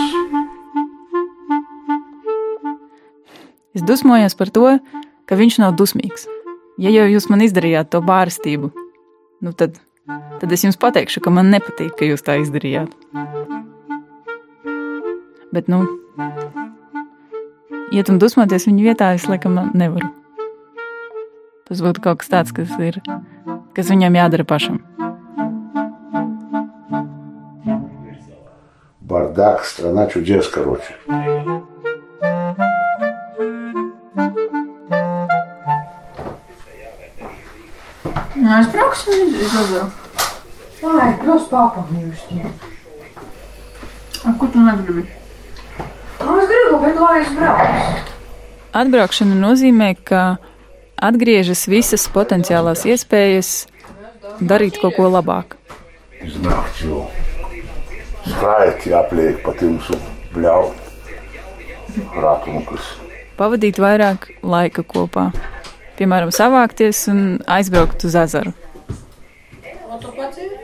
Es dusmojos par to, ka viņš nav dusmīgs. Ja jau jūs man izdarījāt to bārstību, nu tad, tad es jums pateikšu, ka man nepatīk, ka jūs tā izdarījāt. Bet, nu, iet un dusmoties viņa vietā, es laikam nevaru. Tas būtu kaut kas tāds, kas ir, kas viņam jādara pašam. Бардак, страна чудес, короче. Nē, es braukšu uz ezeru. Ai, brauc papamījuši. A, ko tu negribi? Nu, es gribu, bet lai es braucu. Atbraukšana nozīmē, ka atgriežas visas potenciālās iespējas darīt kaut ko labāk. Iznākt jau. Skraidīt, jāpliek pa timsu, bļaut. Ratumus. Pavadīt vairāk laika kopā, piemēram, savākties un aizbraukt uz ezeru. O tu pats ir?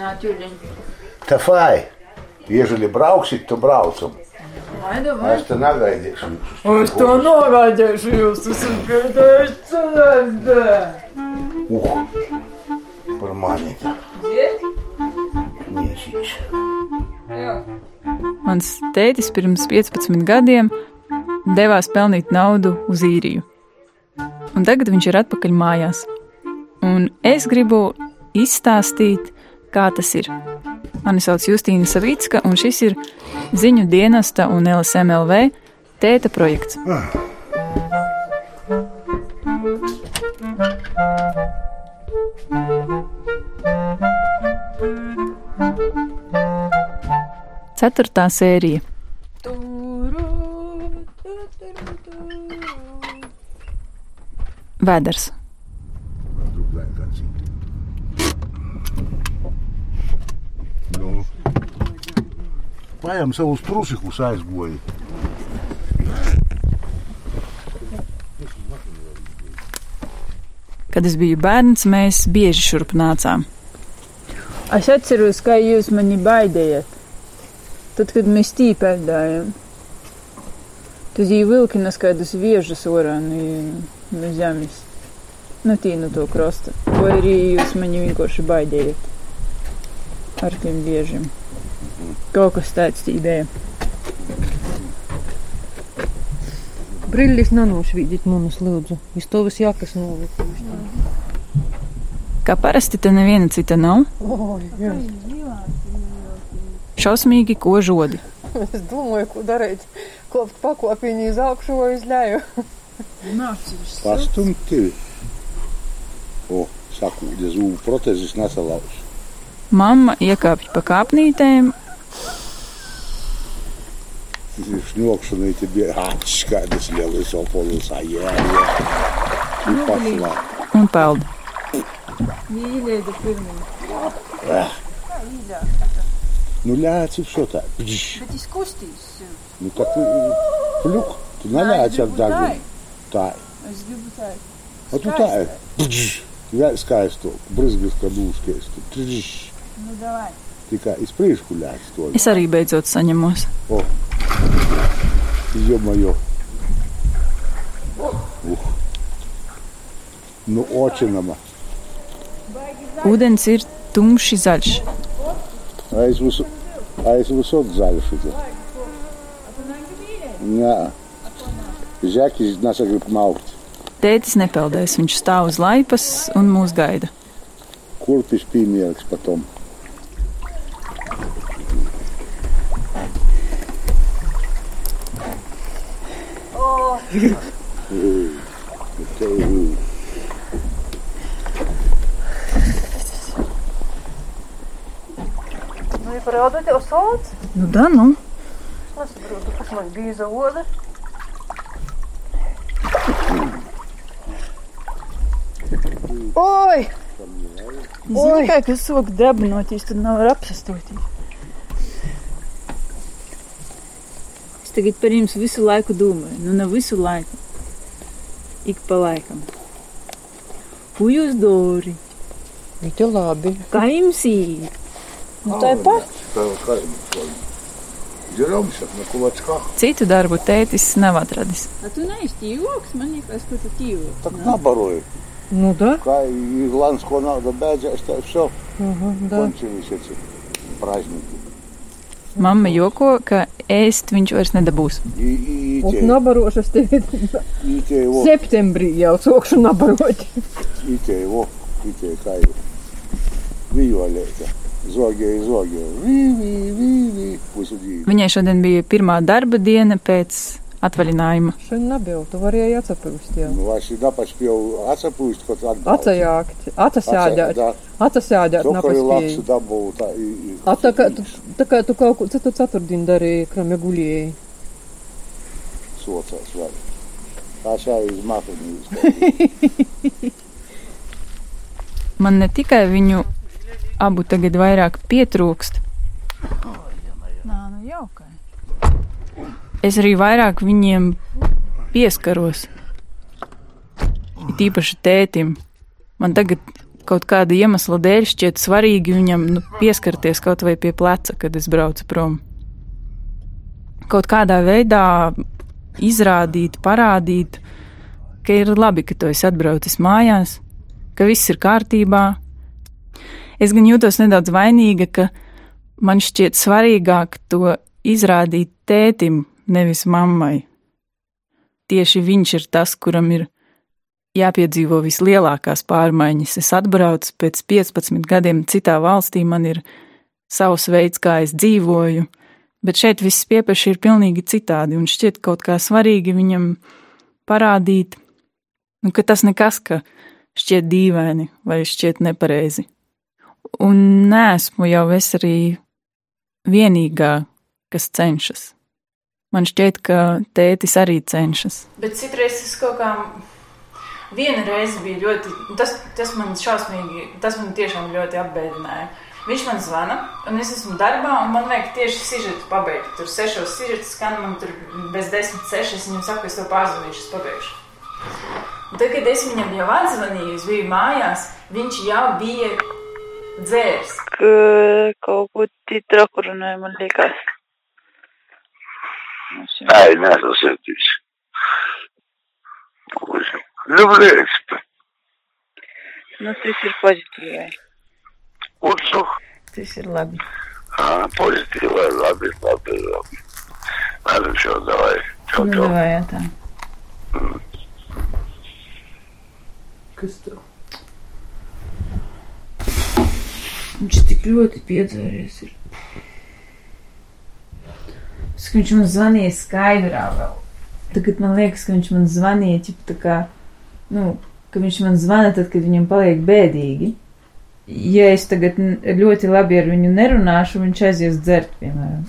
Natürlich. Tafai, ieželi brauksit, tu braucam. Vai, vai. Es te negaidīšu. Es to nogaidīšu jūs, es esmu pēdējais cilvēks. Ух, permanent. Miežīgs. Mans tētis pirms 15 gadiem devās pelnīt naudu uz īriju. Un tagad viņš ir atpakaļ mājās. Un es gribu izstāstīt kā tas ir. Mani sauc Justīna Savicka, un šis ir ziņu dienesta un LSMLV tēta projekts. Ceturtā sērija. Vēders. Nu, Paņem savus trusikus aizgoju. Kad es biju bērns, mēs bieži šurp nācām. Es atceros, kā jūs mani baidījāt. Tad, kad mēs tīpēdājām. Tas bija vilkinas kādas viežas orā no, no zemes. Nu, tī no to krosta. Vai arī jūs mani vienkārši baidījāt ar tiem viežiem. Kaut kas tāds tī bija. Brillis nanošvīdīt manas lūdzu. Iz to viss jākas nolikuši. Kā parasti, te neviena cita nav. Oi, jā. Šausmīgi kožodi. Es domāju, ko darīt. Kopt pakopiņu uz augšu vai uz leju. Pastumt tevi. O, sakūdzi, zūbu protezis nesalauž. Mamma iekāpj pa kāpnītēm, Снюкшины тебе, ачка, без левый полоса, е, е. И пошла. Un peld. Mīļākie pirmie. Ну, ляцы что так? Bet izkustīs. Nu, так плюк, tu neļāc ar dagu. Tā. Es gribu tā. А tu tā. Я skaistu, brызgas, kad lūškies. Nu, davai. tikai iz priekšu gulēs. Es arī beidzot saņemos. Oh. Joma, jo. Uh. Nu, očinama. Ūdens ir tumši zaļš. Aiz, visu, aiz visot zaļš. Jā. Žekis nesagrib maukt. Tētis nepeldēs, viņš stāv uz laipas un mūs gaida. Kurpis piemērks patom? Ну и правда, у солнце? Nu, da, nu. Es nesaprotu, kas man bija za oda. Oi! Zini, kā kas sok debinoties, tad nav var apsastoties. Es tagad par jums visu laiku domāju, nu ne visu laiku, ik pa laikam. Ko jūs dori? Ļoti labi. Kā jums īet? Nu, tā ir pati. Citu darbu tētis nav atradis. A tu neesi joks, man liekas, ka tu tīvo. Tak nabaroju. Nu da. Kā Irlands, ko nauda bēdzēs, tā ir šo. Uh -huh, da. Končili visi prazniki. Mamma joko, ka ēst viņš vairs nedabūs. Nabarošas te ir septembrī jau sokšu nabaroķi. Itei vok, itei kaivu. Vijoļēta. Zogēji, zogēji. Viņai šodien bija pirmā darba diena pēc atvaļinājuma. Šodien nebija, tu varēji atsapūst. Jā, nu, es jau paspēju atsapūst, kaut kādā veidā. Atsajākt, atsasjādāt, atsasjādāt, napaspēju. A, tā kā, tu, tā kā tu kaut ko citu ceturtdienu darīji, kramja guļēji. Socās vēl. Tā šā iz matemātikas. Man ne tikai viņu abu tagad vairāk pietrūkst es arī vairāk viņiem pieskaros. It īpaši tētim. Man tagad kaut kāda iemesla dēļ šķiet svarīgi viņam nu, pieskarties kaut vai pie pleca, kad es braucu prom. Kaut kādā veidā izrādīt, parādīt, ka ir labi, ka tu esi atbraucis mājās, ka viss ir kārtībā. Es gan jūtos nedaudz vainīga, ka man šķiet svarīgāk to izrādīt tētim, nevis mammai. Tieši viņš ir tas, kuram ir jāpiedzīvo vislielākās pārmaiņas. Es atbraucu pēc 15 gadiem citā valstī, man ir savs veids, kā es dzīvoju, bet šeit viss pieprasa ir pilnīgi citādi, un šķiet kaut kā svarīgi viņam parādīt, nu, ka tas nekas, ka šķiet dīvaini vai šķiet nepareizi. Un nesmu jau es arī vienīgā, kas cenšas. Man šķiet, ka tētis arī cenšas. Bet citreiz tas kaut kā. Viena reize bija ļoti. Tas, tas man šausmīgi, tas man tiešām ļoti apbēdināja. Viņš man zvana, un es esmu darbā, un man vajag tieši sižetu pabeigt. Tur sešos sižetus skan, man tur bez desmit sešas, viņam saka, es tev pārzvanīšu, es pabeigšu. Un tad, kad es viņam jau atzvanīju, es biju mājās, viņš jau bija dzērs. Ka- Kaut ko citu runāja, man liekas. Правильно, Азал Сергеевич. Люблю это. Ну, ты серпозитивный. Отцу. Ты серлагный. А, позитивный, ладно, ладно, ладно. Ладно, все, давай. Чё, ну, чё? давай это. Костро. Ну, что ты клюет и пьет, ka viņš man zvanīja skaidrā vēl. Tagad man liekas, ka viņš man zvanīja, ķip, tā kā, nu, ka viņš man zvana tad, kad viņam paliek bēdīgi. Ja es tagad ļoti labi ar viņu nerunāšu, viņš aizies dzert, piemēram.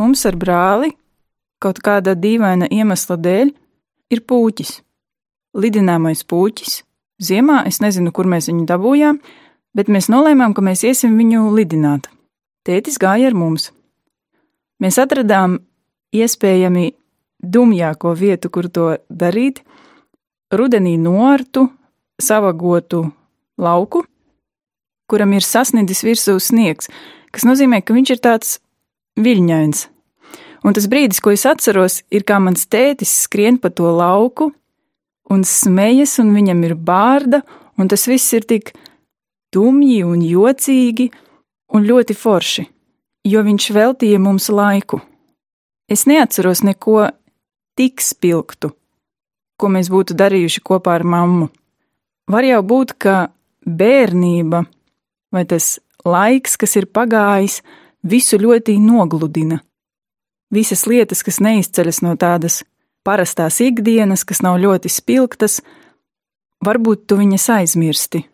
Mums ar brāli kaut kāda dīvaina iemesla dēļ ir puķis. Lidināmais puķis. Ziemā es nezinu, kur mēs viņu dabūjām, bet mēs nolēmām, ka mēs iesim viņu lidināt. Tētis gāja ar mums. Mēs atradām iespējami dumjāko vietu, kur to darīt - rudenī noartu savagotu lauku, kuram ir sasniedzis virsū sniegs, kas nozīmē, ka viņš ir tāds viļņains. Un tas brīdis, ko es atceros, ir kā mans tētis skrien pa to lauku un smejas, un viņam ir bārda, un tas viss ir tik dumji un jocīgi un ļoti forši, jo viņš veltīja mums laiku. Es neatceros neko tik spilgtu, ko mēs būtu darījuši kopā ar mammu. Var jau būt, ka bērnība vai tas laiks, kas ir pagājis, visu ļoti nogludina. Visas lietas, kas neizceļas no tādas parastās ikdienas, kas nav ļoti spilgtas, varbūt tu viņas aizmirsti.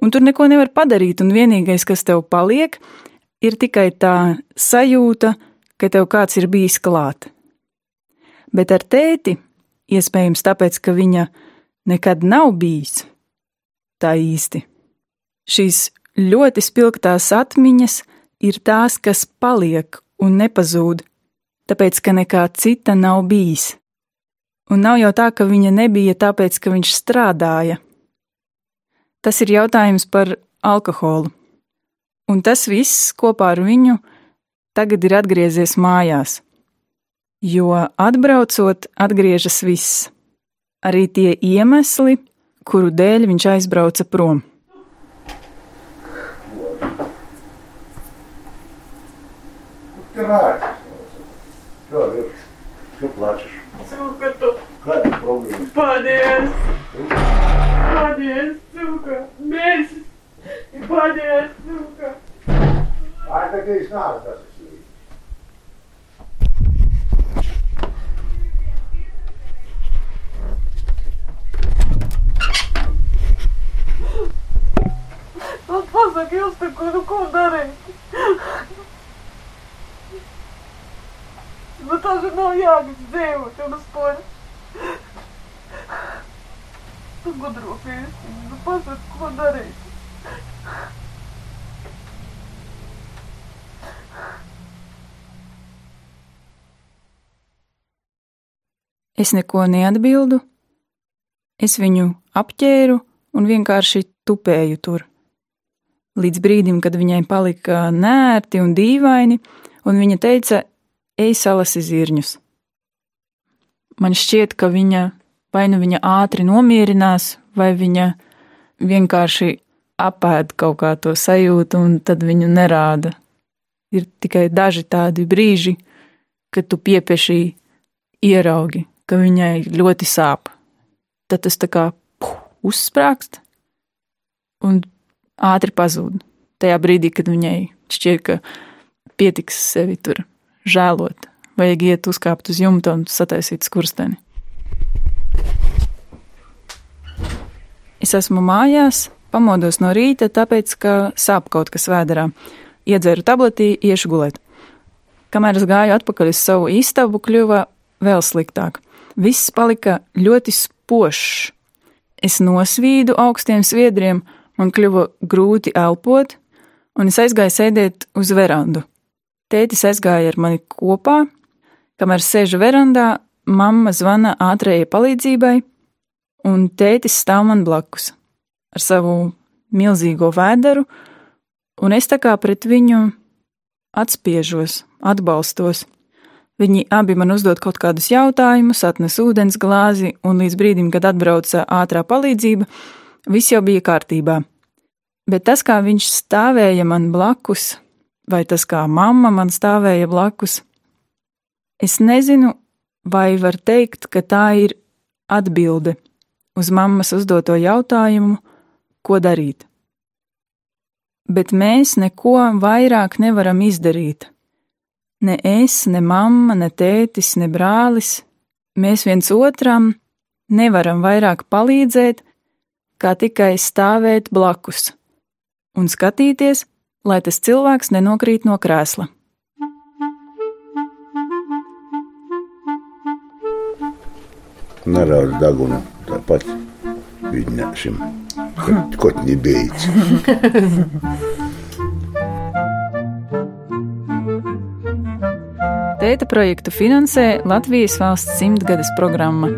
Un tur neko nevar padarīt, un vienīgais, kas tev paliek, ir tikai tā sajūta, ka tev kāds ir bijis klāt. Bet ar tēti, iespējams, tāpēc, ka viņa nekad nav bijis tā īsti. Šīs ļoti spilgtās atmiņas ir tās, kas paliek un nepazūd, tāpēc, ka nekā cita nav bijis. Un nav jau tā, ka viņa nebija tāpēc, ka viņš strādāja. Tas ir jautājums par alkoholu. Un tas viss kopā ar viņu tagad ir atgriezies mājās. Jo atbraucot, atgriežas viss. Arī tie iemesli, kuru dēļ viņš aizbrauca prom. Крать. Что, Вик, что плачешь? Сука tu! Kāda ir problēma? Paldies! Paldies, suka! Mēs! Paldies, suka! Ai, tā kā es nāku, tas ir slīd. Nu, pasaki, jūs te ko, nu, ko darīt? Nu, tas ir nav jāgas dzīvot, un uz poļu. Tu gudro piesim, nu, pasaki, ko darīt? Es neko neatbildu, es viņu apķēru un vienkārši tupēju tur. Līdz brīdim, kad viņai palika nērti un dīvaini, un viņa teica, ej salasi zirņus. Man šķiet, ka viņa vai nu viņa ātri nomierinās, vai viņa vienkārši apēd kaut kā to sajūtu, un tad viņu nerāda. Ir tikai daži tādi brīži, kad tu piepieši ieraugi, ka viņai ļoti sāp. Tad tas tā kā puh, uzsprāgst un ātri pazūd. Tajā brīdī, kad viņai šķiet, ka pietiks sevi tur žēlot, vajag iet uzkāpt uz jumta un sataisīt skursteni. Es esmu mājās, pamodos no rīta, tāpēc, ka sāp kaut kas vēderā. Iedzeru tabletī, iešu gulēt. Kamēr es gāju atpakaļ uz savu istabu, kļuva vēl sliktāk. Viss palika ļoti spožs. Es nosvīdu augstiem sviedriem, man kļuva grūti elpot, un es aizgāju sēdēt uz verandu. Tētis aizgāja ar mani kopā, kamēr sēžu verandā, mamma zvana ātrējai palīdzībai, un tētis stāv man blakus ar savu milzīgo vēderu, un es tā kā pret viņu atspiežos, atbalstos. Viņi abi man uzdod kaut kādus jautājumus, atnes ūdens glāzi, un līdz brīdim, kad atbrauca ātrā palīdzība, viss jau bija kārtībā. Bet tas, kā viņš stāvēja man blakus, vai tas, kā mamma man stāvēja blakus, es nezinu, vai var teikt, ka tā ir atbilde uz mammas uzdoto jautājumu, ko darīt. Bet mēs neko vairāk nevaram izdarīt. Ne es, ne mamma, ne tētis, ne brālis, mēs viens otram nevaram vairāk palīdzēt, kā tikai stāvēt blakus un skatīties, lai tas cilvēks nenokrīt no krēsla. Nerāda degunu tāpat viņa šim kotņi beidz. Tēta projektu finansē Latvijas valsts simtgades programma.